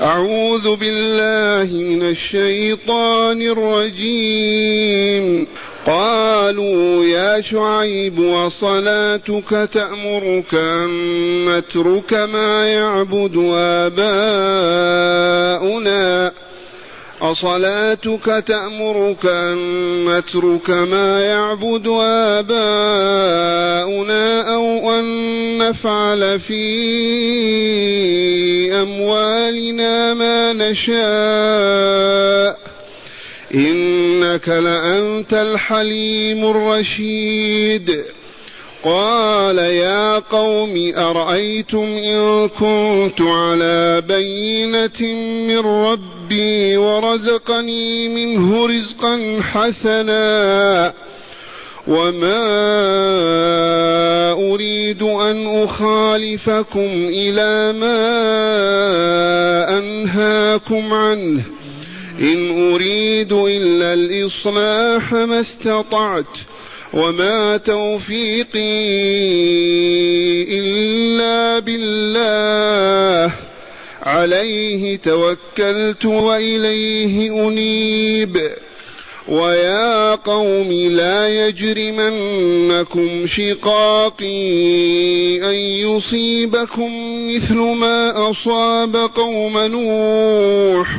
أعوذ بالله من الشيطان الرجيم. قالوا يا شعيب وصلاتك تأمرك أن نترك ما يعبد آباؤنا أصلاتك تأمرك أن نترك ما يعبد آباؤنا أو أن نفعل في أموالنا ما نشاء. إنك لأنت الحليم الرشيد. قال يا قوم أرأيتم إن كنت على بينة من ربي ورزقني منه رزقا حسنا وما أريد أن أخالفكم إلى ما أنهاكم عنه. إن أريد إلا الإصلاح ما استطعت. وما توفيقي إلا بالله عليه توكلت وإليه أنيب ويا قوم لا يجرمنكم شقاقي أن يصيبكم مثل ما أصاب قوم نوح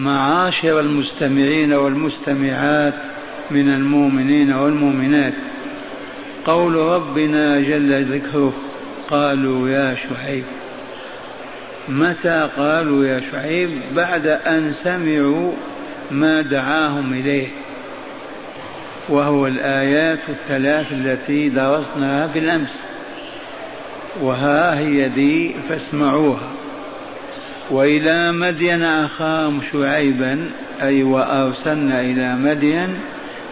معاشر المستمعين والمستمعات من المؤمنين والمؤمنات. قول ربنا جل ذكره قالوا يا شعيب. متى قالوا يا شعيب؟ بعد أن سمعوا ما دعاهم إليه. وهو الآيات الثلاث التي درسناها بالأمس. وها هي دي فاسمعوها. وإلى مدين أخاهم شعيبا أي وأرسلنا إلى مدين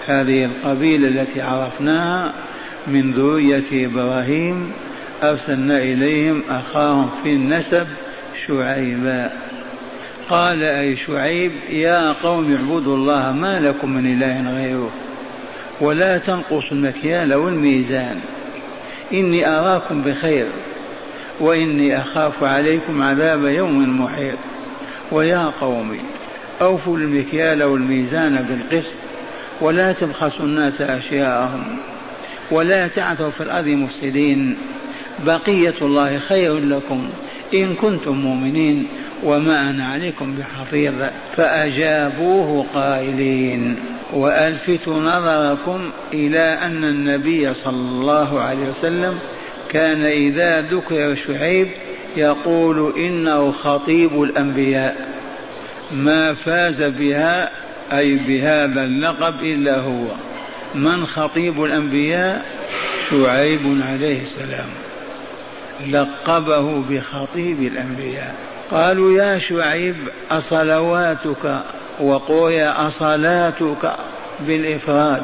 هذه القبيلة التي عرفناها من ذرية إبراهيم. أرسلنا إليهم أخاهم في النسب شعيبا. قال أي شعيب يا قوم اعبدوا الله ما لكم من إله غيره ولا تنقصوا المكيال والميزان. إني أراكم بخير. وإني أخاف عليكم عذاب يوم محيط. ويا قوم أوفوا المكيال والميزان بالقسط ولا تبخسوا الناس أشياءهم ولا تعثوا في الأرض مفسدين. بقية الله خير لكم إن كنتم مؤمنين وما أنا عليكم بحفيظ فأجابوه قائلين. وألفتوا نظركم إلى أن النبي صلى الله عليه وسلم كان إذا ذكر شعيب يقول إنه خطيب الأنبياء. ما فاز بها أي بهذا اللقب إلا هو. من خطيب الأنبياء؟ شعيب عليه السلام. لقبه بخطيب الأنبياء. قالوا يا شعيب أصلواتك؟ وقويا أصلاتك بالإفراد.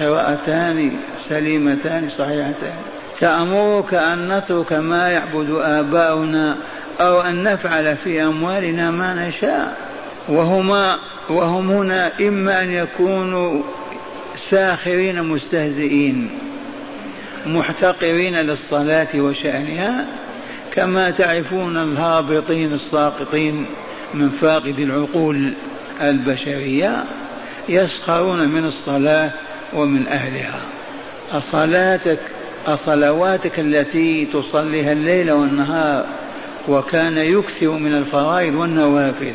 قراءتان سليمتان صحيحتان. تأمرك أن نترك ما يعبد آباؤنا أو أن نفعل في أموالنا ما نشاء. وهما وهم هنا إما أن يكونوا ساخرين مستهزئين محتقرين للصلاة وشأنها كما تعرفون الهابطين الساقطين من فاقد العقول البشرية يسخرون من الصلاة ومن أهلها. أصلاتك أصلواتك التي تصليها الليل والنهار وكان يكثر من الفرائض والنوافل.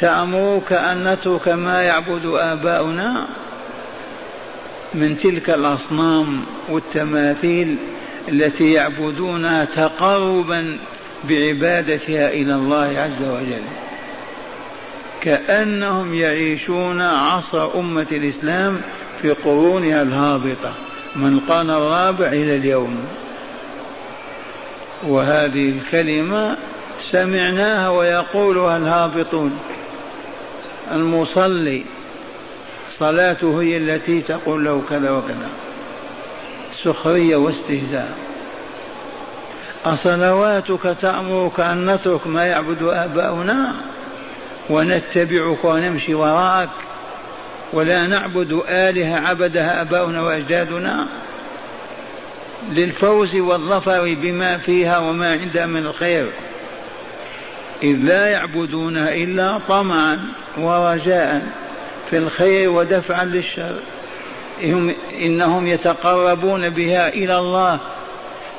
تأمرك أن نترك ما يعبد آباؤنا من تلك الأصنام والتماثيل التي يعبدونها تقربا بعبادتها إلى الله عز وجل. كأنهم يعيشون عصر أمة الإسلام في قرونها الهابطة من القرن الرابع إلى اليوم. وهذه الكلمة سمعناها ويقولها الهابطون. المصلي صلاته هي التي تقول له كذا وكذا. سخرية واستهزاء. أصلواتك تأمرك أن نترك ما يعبد آباؤنا؟ ونتبعك ونمشي وراءك ولا نعبد آلهة عبدها آباؤنا وأجدادنا للفوز والظفر بما فيها وما عندها من الخير. إذ لا يعبدونها إلا طمعا ورجاء في الخير ودفعا للشر. إنهم يتقربون بها إلى الله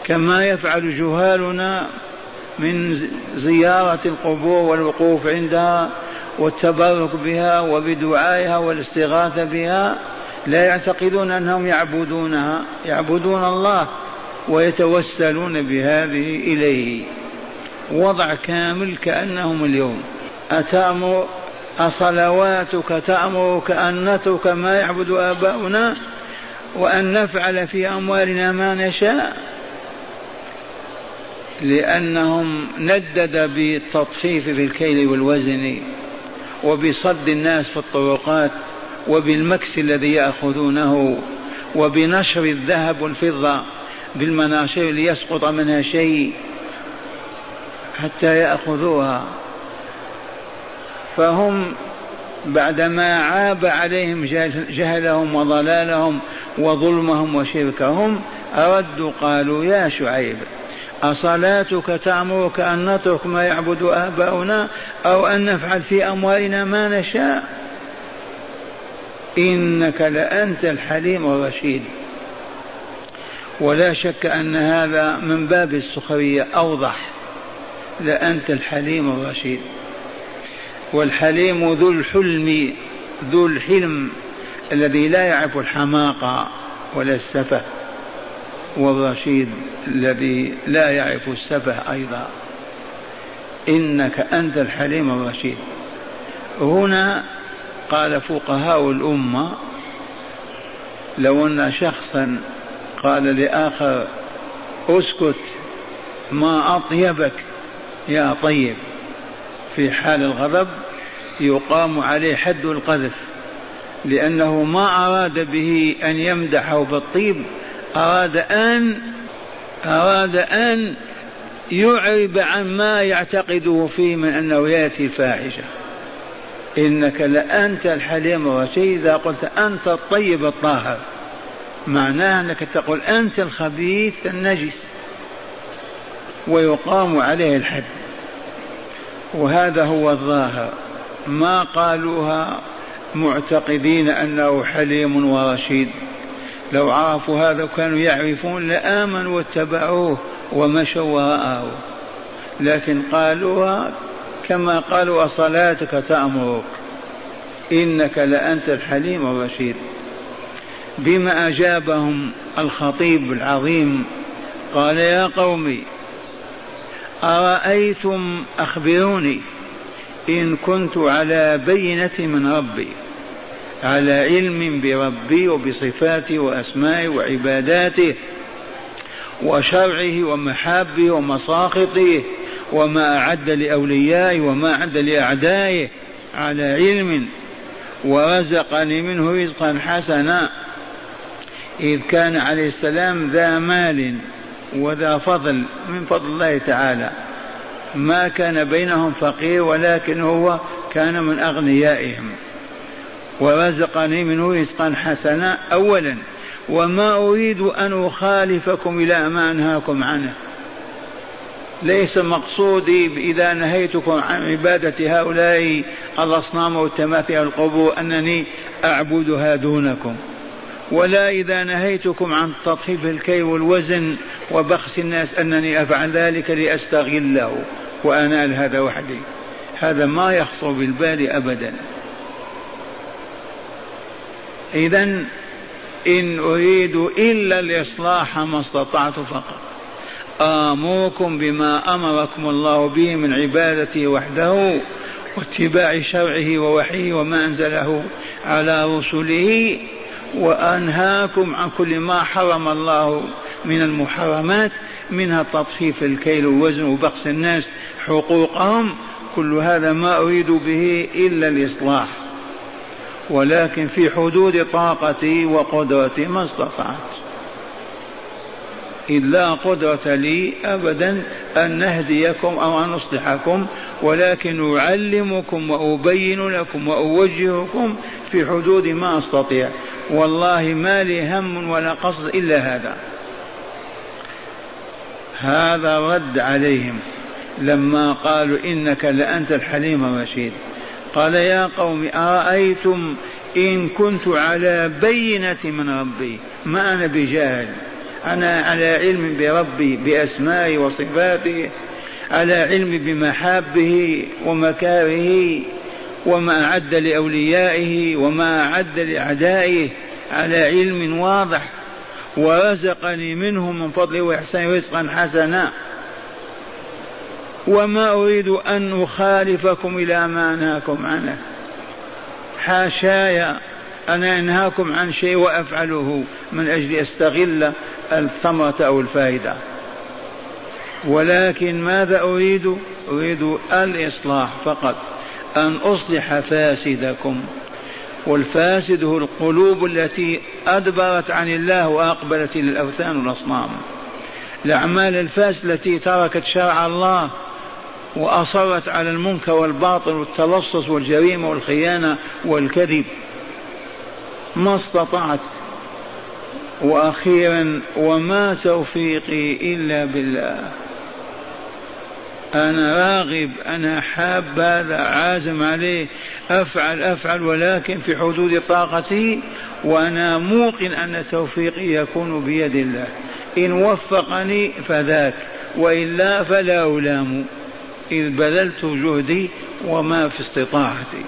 كما يفعل جهالنا من زيارة القبور والوقوف عندها والتبرك بها وبدعائها والاستغاثة بها لا يعتقدون أنهم يعبدونها يعبدون الله ويتوسلون بهذه إليه. وضع كامل كأنهم اليوم. أتأمر أصلواتك تأمرك أن نترك ما يعبد آباؤنا وأن نفعل في أموالنا ما نشاء لأنهم ندد بالتطفيف في الكيل والوزن وبصد الناس في الطرقات وبالمكس الذي يأخذونه وبنشر الذهب والفضة بالمناشير ليسقط منها شيء حتى يأخذوها. فهم بعدما عاب عليهم جهلهم وضلالهم وظلمهم وشركهم أردوا قالوا يا شعيب أصلاتك تأمرك أن نترك ما يعبد آباؤنا أو أن نفعل في أموالنا ما نشاء. إنك لأنت الحليم الرشيد. ولا شك أن هذا من باب السخرية أوضح. لأنت الحليم الرشيد. والحليم ذو الحلم ذو الحلم الذي لا يعرف الحماقة ولا السفه. والرشيد الذي لا يعرف السفه أيضا. إنك أنت الحليم الرشيد هنا قال فقهاء الأمة لو أن شخصا قال لآخر أسكت ما أطيبك يا طيب. في حال الغضب يقام عليه حد القذف لأنه ما أراد به أن يمدحه بالطيب أراد أن أراد أن يعرب عن ما يعتقده فيه من أنه يأتي الفاحشة. إنك لأنت الحليم الرشيد إذا قلت أنت الطيب الطاهر. معناه أنك تقول أنت الخبيث النجس. ويقام عليه الحد. وهذا هو الظاهر. ما قالوها معتقدين أنه حليم ورشيد. لو عرفوا هذا كانوا يعرفون لآمنوا واتبعوه ومشوا وراءه. لكن قالوها كما قالوا صلاتك تأمرك. إنك لأنت الحليم الرشيد. بما أجابهم الخطيب العظيم قال يا قوم أرأيتم أخبروني إن كنت على بينة من ربي؟ على علم بربي وبصفاته وأسمائه وعباداته وشرعه ومحابه ومساخطه وما أعد لأوليائه وما أعد لأعدائه على علم ورزقني منه رزقا حسنا. إذ كان عليه السلام ذا مال وذا فضل من فضل الله تعالى. ما كان بينهم فقير ولكن هو كان من أغنيائهم. ورزقني منه رزقا حسنا أولا. وما أريد أن أخالفكم إلى ما أنهاكم عنه. ليس مقصودي إذا نهيتكم عن عبادة هؤلاء الأصنام والتماثيل القبور أنني أعبدها دونكم. ولا إذا نهيتكم عن تطفيف الكي والوزن وبخس الناس أنني أفعل ذلك لأستغله وأنال هذا وحدي. هذا ما يخطر بالبال أبدا. إذا إن أريد إلا الإصلاح ما استطعت فقط. آمركم بما أمركم الله به من عبادته وحده واتباع شرعه ووحيه وما أنزله على رسله وأنهاكم عن كل ما حرم الله من المحرمات منها تطفيف الكيل والوزن وبخس الناس حقوقهم. كل هذا ما أريد به إلا الإصلاح. ولكن في حدود طاقتي وقدرتي ما استطعت. إلا قدرة لي أبدا أن نهديكم أو أن نصلحكم ولكن أعلمكم وأبين لكم وأوجهكم في حدود ما أستطيع. والله ما لي هم ولا قصد إلا هذا. هذا رد عليهم لما قالوا إنك لأنت الحليم الرشيد. قال يا قوم أرأيتم إن كنت على بينة من ربي؟ ما أنا بجاهل أنا على علم بربي بأسمائي وصفاته على علم بمحابه ومكاره وما أعد لأوليائه وما أعد لأعدائه على علم واضح ورزقني منه من فضله وإحسانه رزقا حسنا. وما أريد أن أخالفكم إلى ما نهاكم عنه. حاشاي أنا أنهاكم عن شيء وأفعله. من أجل أستغل الثمرة أو الفائدة. ولكن ماذا أريد؟ أريد الإصلاح فقط. أن أصلح فاسدكم. والفاسد هو القلوب التي أدبرت عن الله وأقبلت إلى الأوثان والأصنام الأعمال الفاسدة التي تركت شرع الله وأصرت على المنكر والباطل والتلصص والجريمة والخيانة والكذب. ما استطعت. وأخيرا وما توفيقي إلا بالله. أنا راغب أنا حاب هذا عازم عليه. أفعل أفعل ولكن في حدود طاقتي وأنا موقن أن توفيقي يكون بيد الله. إن وفقني فذاك وإلا فلا ألام. إذ بذلت جهدي وما في استطاعتي.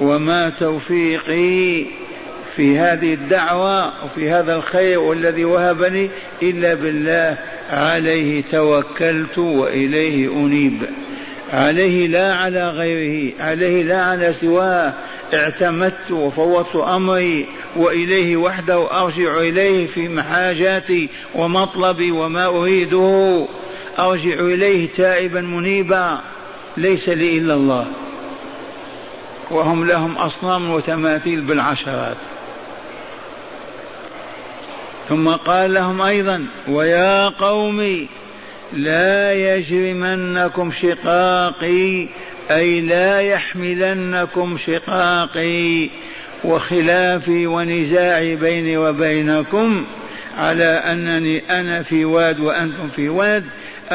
وما توفيقي في هذه الدعوة وفي هذا الخير والذي وهبني إلا بالله. عليه توكلت وإليه أنيب. عليه لا على غيره عليه لا على سواه. اعتمدت وفوضت أمري وإليه وحده أرجع إليه في محاجاتي ومطلبي وما أريده. أرجع إليه تائبا منيبا. ليس لي إلا الله. وهم لهم أصنام وتماثيل بالعشرات. ثم قال لهم أيضا ويا قوم لا يجرمنكم شقاقي أي لا يحملنكم شقاقي. وخلافي ونزاعي بيني وبينكم على أنني أنا في واد وأنتم في واد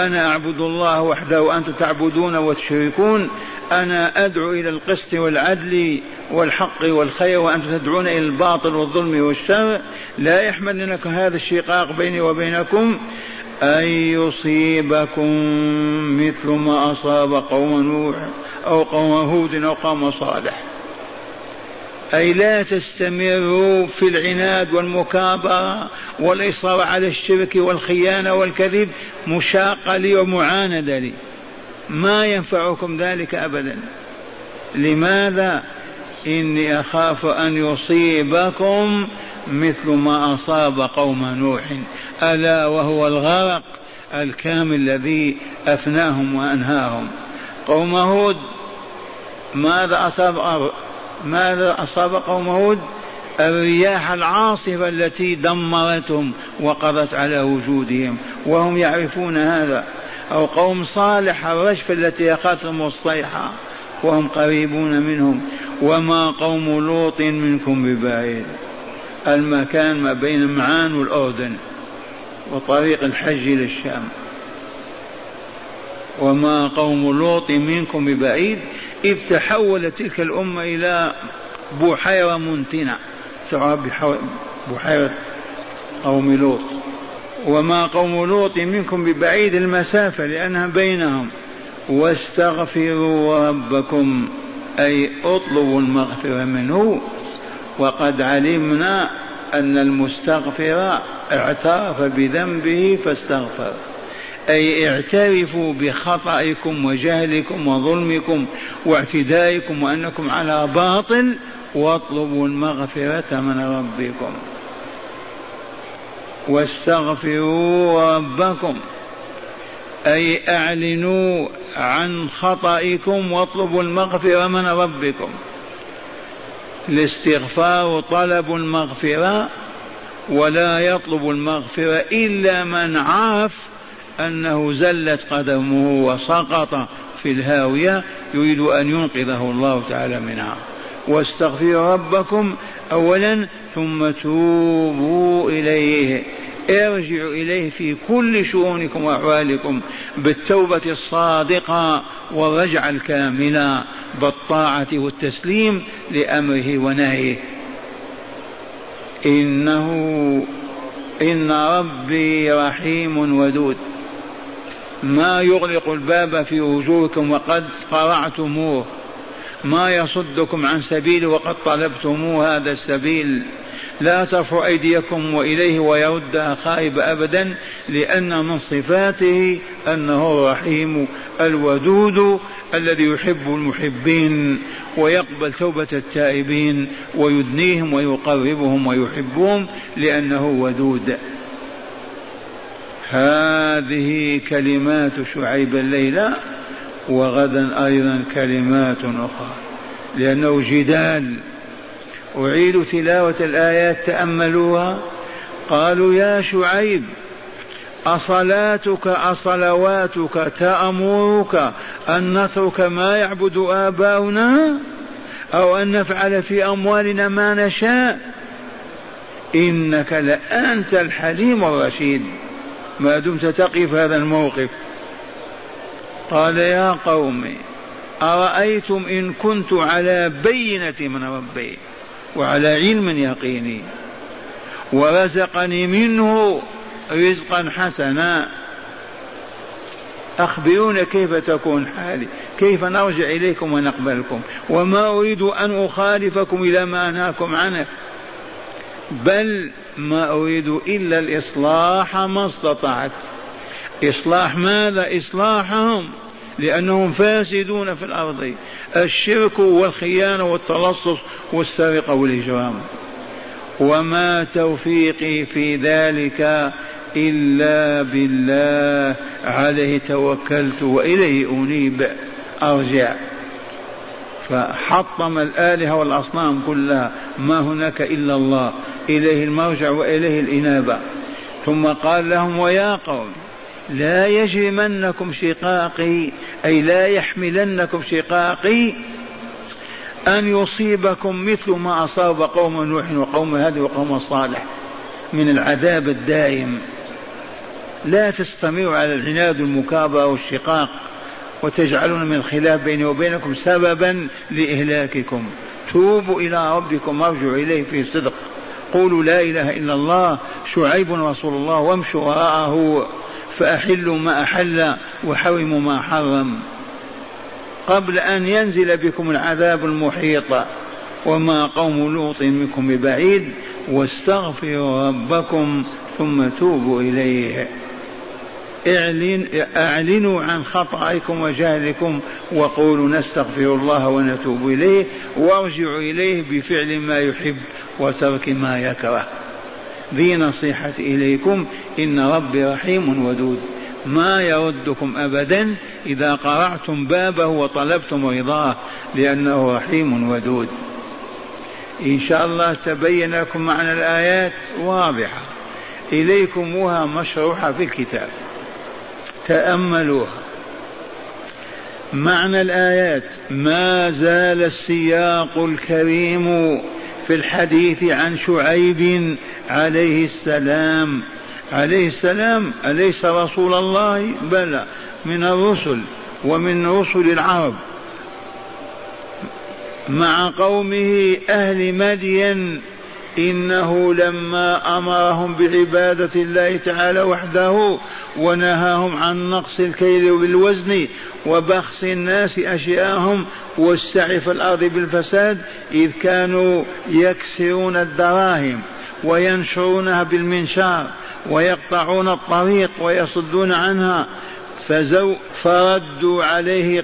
أنا أعبد الله وحده وأنتم تعبدون وتشركون. أنا أدعو إلى القسط والعدل والحق والخير وأنتم تدعون إلى الباطل والظلم والشر. لا يحملنكم هذا الشقاق بيني وبينكم. أن يصيبكم مثل ما أصاب قوم نوح أو قوم هود أو قوم صالح. أي لا تستمروا في العناد والمكابرة والإصرار على الشرك والخيانة والكذب مشاقة لي ومعاندة لي. ما ينفعكم ذلك أبدا. لماذا؟ إني أخاف أن يصيبكم مثل ما أصاب قوم نوح. ألا وهو الغرق الكامل الذي أفناهم وأنهاهم. قوم هود ماذا أصاب ماذا أصاب قوم هود؟ الرياح العاصفة التي دمرتهم وقضت على وجودهم وهم يعرفون هذا. أو قوم صالح الرجفة التي أخذتهم الصيحة وهم قريبون منهم. وما قوم لوط منكم ببعيد. المكان ما بين معان والأردن وطريق الحج إلى الشام. وما قوم لوط منكم ببعيد؟ إذ تحولت تلك الأمة إلى بحيرة منتنة. تعرف بحيرة قوم لوط. وما قوم لوط منكم ببعيد المسافة لأنها بينهم. واستغفروا ربكم أي اطلبوا المغفرة منه. وقد علمنا أن المستغفر اعترف بذنبه فاستغفر. أي اعترفوا بخطئكم وجهلكم وظلمكم واعتدائكم وأنكم على باطل واطلبوا المغفرة من ربكم. واستغفروا ربكم. أي أعلنوا عن خطئكم واطلبوا المغفرة من ربكم. الاستغفار طلب المغفرة ولا يطلب المغفرة إلا من عرف أنه زلت قدمه وسقط في الهاوية يريد أن ينقذه الله تعالى منها. واستغفروا ربكم أولا ثم توبوا إليه. ارجعوا إليه في كل شؤونكم وأحوالكم بالتوبة الصادقة والرجعة الكاملة بالطاعة والتسليم لأمره ونهيه. إنه إن ربي رحيم ودود. ما يغلق الباب في وجوهكم وقد قرعتموه ما يصدكم عن سبيله وقد طلبتموه هذا السبيل. لا ترفعوا أيديكم وإليه ويردها خائب أبدا لأن من صفاته أنه الرحيم الودود الذي يحب المحبين ويقبل توبة التائبين ويدنيهم ويقربهم ويحبهم لأنه ودود. هذه كلمات شعيب الليلة وغدا أيضا كلمات أخرى. لأنه جدال. أعيد تلاوة الآيات تأملوها. قالوا يا شعيب أصلاتك أصلواتك تأمرك أن نترك ما يعبد آباؤنا أو أن نفعل في أموالنا ما نشاء. إنك لأنت الحليم الرشيد. ما دمت تقف هذا الموقف. قال يا قوم أرأيتم إن كنت على بينة من ربي وعلى علم يقيني ورزقني منه رزقا حسنا. أخبرونا كيف تكون حالي كيف نرجع إليكم ونقبلكم وما أريد أن أخالفكم إلى ما أنهاكم عنه. بل ما أريد إلا الإصلاح ما استطعت. إصلاح ماذا؟ إصلاحهم لأنهم فاسدون في الأرض. الشرك والخيانة والتلصص والسرقة والإجرام وما توفيقي في ذلك إلا بالله. عليه توكلت وإليه أنيب. أرجع. فحطم الآلهة والأصنام كلها. ما هناك إلا الله. إليه المرجع وإليه الإنابة. ثم قال لهم ويا قوم لا يجرمنكم شقاقي أي لا يحملنكم شقاقي أن يصيبكم مثل ما أصاب قوم نوح وقوم هاد وقوم صالح من العذاب الدائم. لا تستمروا على العناد والمكابرة والشقاق وتجعلون من الخلاف بيني وبينكم سببا لإهلاككم. توبوا إلى ربكم وارجعوا إليه في صدق. قولوا لا إله إلا الله شعيب رسول الله وامشوا وراءه فأحلوا ما أحل وحرموا ما حرم. قبل أن ينزل بكم العذاب المحيط وما قوم لوط منكم ببعيد واستغفروا ربكم ثم توبوا إليه. اعلن اعلنوا عن خطأكم وجهلكم وقولوا نستغفر الله ونتوب إليه وارجعوا إليه بفعل ما يحب وترك ما يكره. ذي نصيحة إليكم إن ربي رحيم ودود. ما يردكم أبدا إذا قرعتم بابه وطلبتم رضاه لأنه رحيم ودود. إن شاء الله تبين لكم معنى الآيات واضحة. إليكمها مشروحة في الكتاب. تأملوها. معنى الآيات ما زال السياق الكريم في الحديث عن شعيب عليه السلام. عليه السلام أليس رسول الله؟ بلى من الرسل ومن رسل العرب. مع قومه أهل مدين إنه لما أمرهم بعبادة الله تعالى وحده ونهاهم عن نقص الكيل بالوزن وبخس الناس أشياءهم والسعي في الأرض بالفساد إذ كانوا يكسرون الدراهم وينشرونها بالمنشار ويقطعون الطريق ويصدون عنها فزو فردوا عليه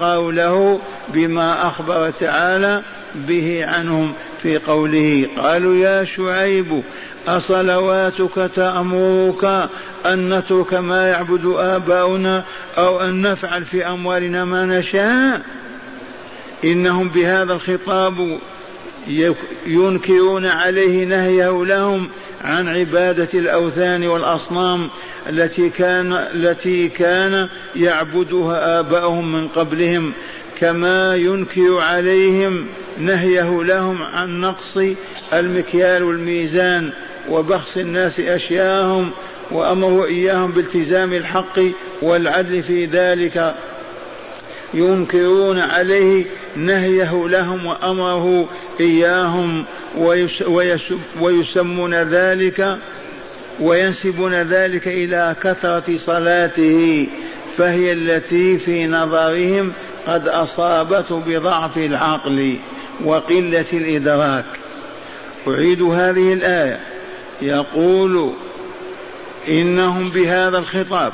قوله بما أخبر تعالى به عنهم في قوله قالوا يا شعيب أصلواتك تأمرك أن نترك ما يعبد آباؤنا أو أن نفعل في أموالنا ما نشاء؟ إنهم بهذا الخطاب ينكرون عليه نهيه لهم عن عبادة الأوثان والأصنام التي كان التي كان يعبدها آباؤهم من قبلهم كما ينكر عليهم نهيه لهم عن نقص المكيال والميزان وبخس الناس أشياءهم وأمروا إياهم بالتزام الحق والعدل في ذلك. ينكرون عليه نهيه لهم وأمره إياهم ويسمون ذلك وينسبون ذلك إلى كثرة صلاته فهي التي في نظرهم قد أصابته بضعف العقل. وقلة الإدراك. أعيد هذه الآية. يقول إنهم بهذا الخطاب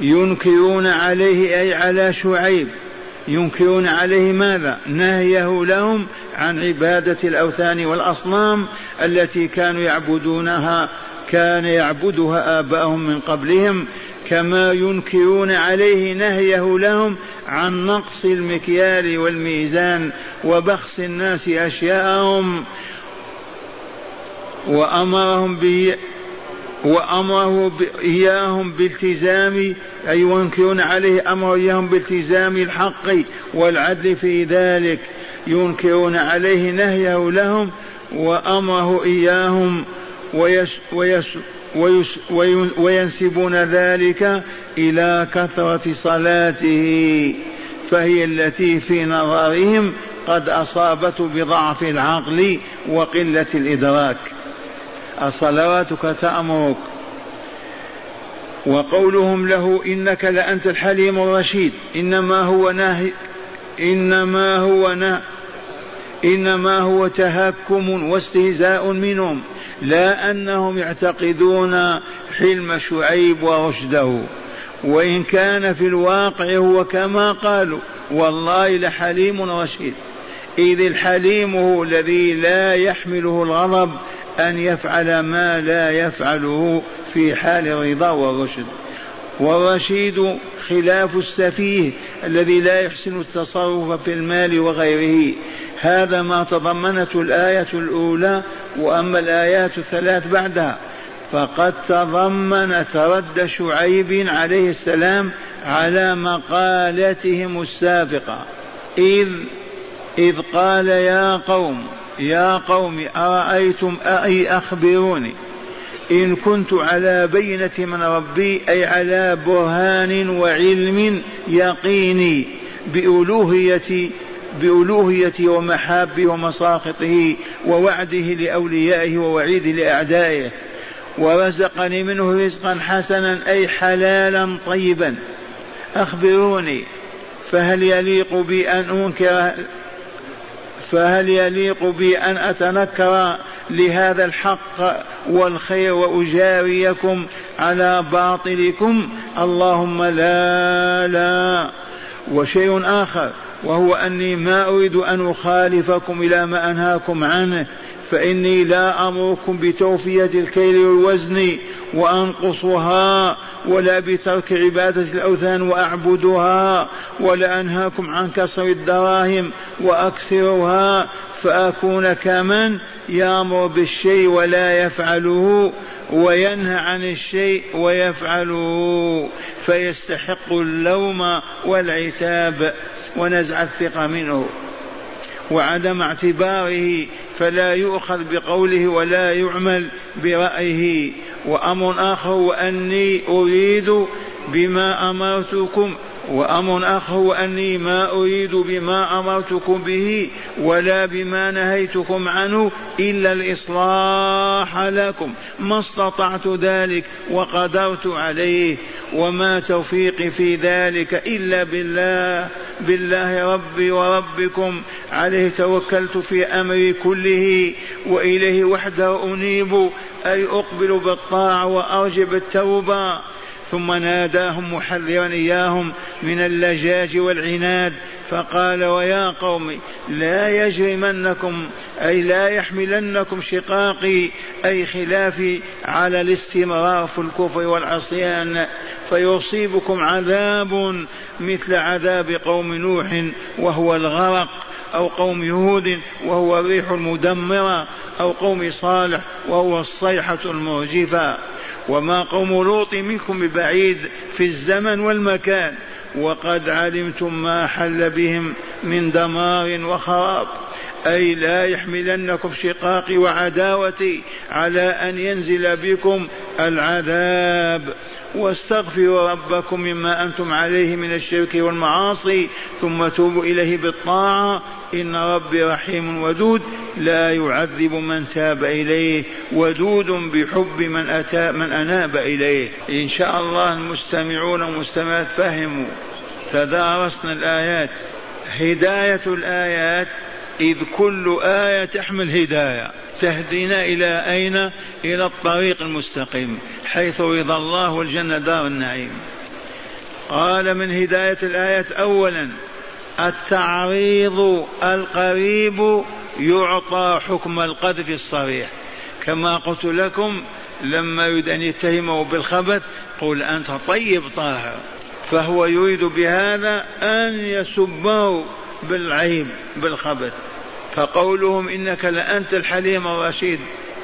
ينكرون عليه أي على شعيب. ينكرون عليه ماذا؟ نهيه لهم عن عبادة الأوثان والأصنام التي كانوا يعبدونها كان يعبدها آباؤهم من قبلهم كما ينكرون عليه نهيه لهم عن نقص المكيال والميزان وبخس الناس أشياءهم وأمرهم ب وأمره إياهم بالتزام أي ينكرون عليه أمر إياهم بالتزام الحق والعدل في ذلك. ينكرون عليه نهيه لهم وأمره إياهم ويس ويس وينسبون ذلك إلى كثرة صلاته فهي التي في نظرهم قد أصابته بضعف العقل وقلة الإدراك. أصلواتك تأمرك. وقولهم له إنك لأنت الحليم الرشيد. إنما هو نهي إنما هو نه إنما هو تهكم واستهزاء منهم. لا أنهم يعتقدون حلم شعيب ورشده وإن كان في الواقع هو كما قالوا والله لحليم رشيد. إذ الحليم هو الذي لا يحمله الغضب أن يفعل ما لا يفعله في حال الرضا والرشد. والرشيد خلاف السفيه الذي لا يحسن التصرف في المال وغيره. هذا ما تضمنته الآية الأولى وأما الآيات الثلاث بعدها فقد تضمن رد شعيب عليه السلام على مقالتهم السابقة. إذ إذ قال يا قوم يا قوم أرأيتم أي أخبروني؟ إن كنت على بينة من ربي أي على برهان وعلم يقيني بألوهية بألوهيته ومحابه ومساخطه ووعده لأوليائه ووعيده لأعدائه. ورزقني منه رزقا حسنا أي حلالا طيبا. أخبروني فهل يليق بي أن أنكر فهل يليق بي أن أتنكر لهذا الحق والخير وأجاريكم على باطلكم؟ اللهم لا لا. وشيء آخر وهو أني ما أريد أن أخالفكم إلى ما أنهاكم عنه فإني لا أمركم بتوفية الكيل والوزن وأنقصها ولا بترك عبادة الأوثان وأعبدها ولا أنهاكم عن كسر الدراهم وأكثرها فأكون كمن يأمر بالشيء ولا يفعله وينهى عن الشيء ويفعله فيستحق اللوم والعتاب. ونزع الثقة منه. وعدم اعتباره فلا يؤخذ بقوله ولا يعمل برأيه. وأمر آخر وأني أريد بما أمرتكم. وأمر آخر وأني ما أريد بما أمرتكم به ولا بما نهيتكم عنه إلا الإصلاح لكم. ما استطعت ذلك وقدرت عليه. وما توفيقي في ذلك إلا بالله بالله ربي وربكم. عليه توكلت في أمري كله وإليه وحده أنيب أي أقبل بالطاعة وأرجب التوبة. ثم ناداهم محذرا إياهم من اللجاج والعناد فقال ويا قوم لا يجرمنكم أي لا يحملنكم شقاقي أي خلافي على الاستمرار في الكفر والعصيان فيصيبكم عذاب مثل عذاب قوم نوح وهو الغرق أو قوم هود وهو الريح المدمرة أو قوم صالح وهو الصيحة المرجفة وما قوم لوط منكم ببعيد في الزمن والمكان. وقد علمتم ما حل بهم من دمار وخراب. أي لا يحملنكم شقاقي وعداوتي على أن ينزل بكم العذاب. واستغفروا ربكم مما أنتم عليه من الشرك والمعاصي ثم توبوا إليه بالطاعة. إن ربي رحيم ودود. لا يعذب من تاب إليه ودود بحب من أتى من أناب إليه. إن شاء الله المستمعون والمستمعات فهموا. تدارسنا الآيات. هداية الآيات. إذ كل آية تحمل هداية. تهدينا إلى أين؟ إلى الطريق المستقيم حيث رضا الله والجنة دار النعيم. قال من هداية الآية أولا التعريض القريب يعطى حكم القذف الصريح. كما قلت لكم لما يريد أن يتهمه بالخبث قل أنت طيب طاهر. فهو يريد بهذا أن يسبه بالعيب بالخبث فقولهم إنك لأنت الحليم الرشيد.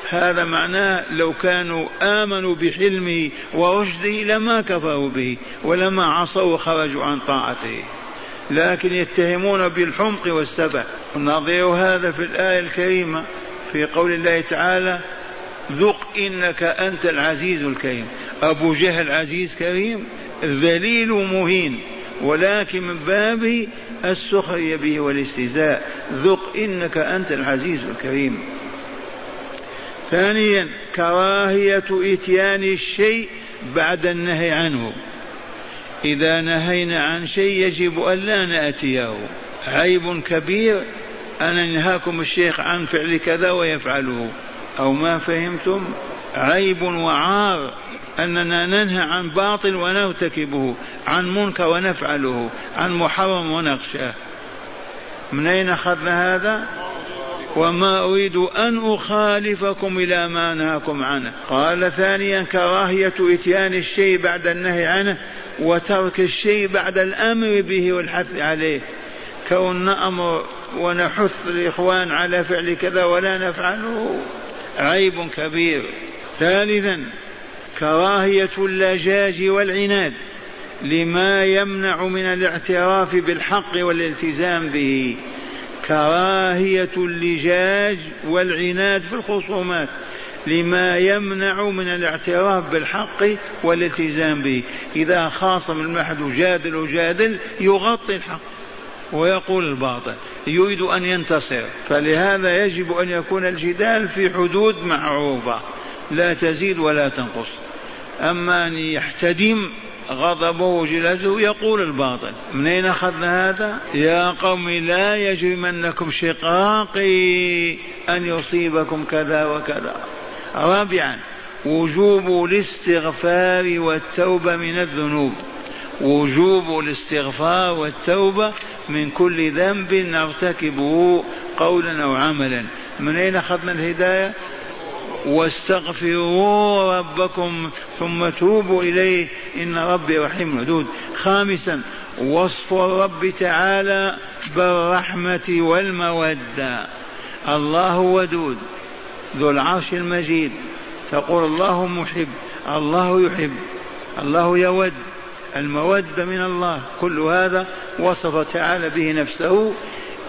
هذا معناه لو كانوا آمنوا بحلمه ورشده لما كفروا به ولما عصوا وخرجوا عن طاعته. لكن يتهمون بالحمق والسبع نظير هذا في الآية الكريمة في قول الله تعالى ذق إنك أنت العزيز الكريم. أبو جهل عزيز كريم ذليل مهين. ولكن من باب السخرية به والاستهزاء ذق إنك أنت العزيز الكريم. ثانيا كراهية إتيان الشيء بعد النهي عنه. إذا نهينا عن شيء يجب أن لا نأتيه عيب كبير أن ينهاكم الشيخ عن فعل كذا ويفعله. أو ما فهمتم؟ عيب وعار أننا ننهى عن باطل ونرتكبه عن منكر ونفعله عن محرم ونخشاه. من أين أخذنا هذا؟ وما أريد أن أخالفكم إلى ما نهاكم عنه. قال ثانيا كراهية إتيان الشيء بعد النهي عنه وترك الشيء بعد الأمر به والحث عليه. كون نأمر ونحث الإخوان على فعل كذا ولا نفعله عيب كبير. ثالثا كراهية اللجاج والعناد لما يمنع من الاعتراف بالحق والالتزام به. كراهية اللجاج والعناد في الخصومات لما يمنع من الاعتراف بالحق والالتزام به. إذا خاصم المحد جادل وجادل يغطي الحق ويقول الباطل. يريد أن ينتصر. فلهذا يجب أن يكون الجدال في حدود معروفة. لا تزيد ولا تنقص. أما أن يحتدم غضبه وجلده يقول الباطل. من أين أخذنا هذا؟ يا قوم لا يجرمنكم شقاقي أن يصيبكم كذا وكذا. رابعا وجوب الاستغفار والتوبة من الذنوب. وجوب الاستغفار والتوبة من كل ذنب. نرتكبه قولا أو عملا. من أين أخذنا الهداية؟ واستغفروا ربكم ثم توبوا إليه. إن ربي رحيم ودود. خامسا وصف الرب تعالى بالرحمة والمودة. الله ودود ذو العرش المجيد. تقول الله محب الله يحب الله يود. المودة من الله. كل هذا وصف تعالى به نفسه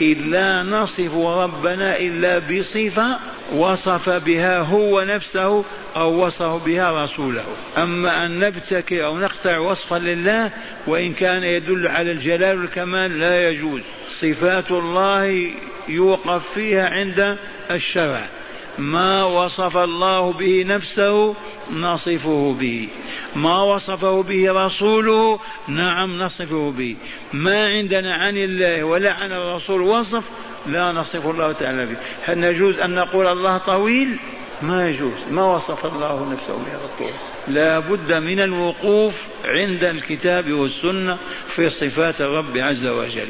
إلا نصف ربنا إلا بصفة وصف بها هو نفسه أو وصف بها رسوله. أما أن نبتكر أو نقطع وصفا لله وإن كان يدل على الجلال والكمال لا يجوز. صفات الله يوقف فيها عند الشرع. ما وصف الله به نفسه نصفه به. ما وصفه به رسوله نعم نصفه به. ما عندنا عن الله ولا عن الرسول وصف لا نصف الله تعالى به. هل نجوز أن نقول الله طويل؟ ما يجوز. ما وصف الله نفسه بهذا لا بد من الوقوف عند الكتاب والسنة في صفات الرب عز وجل.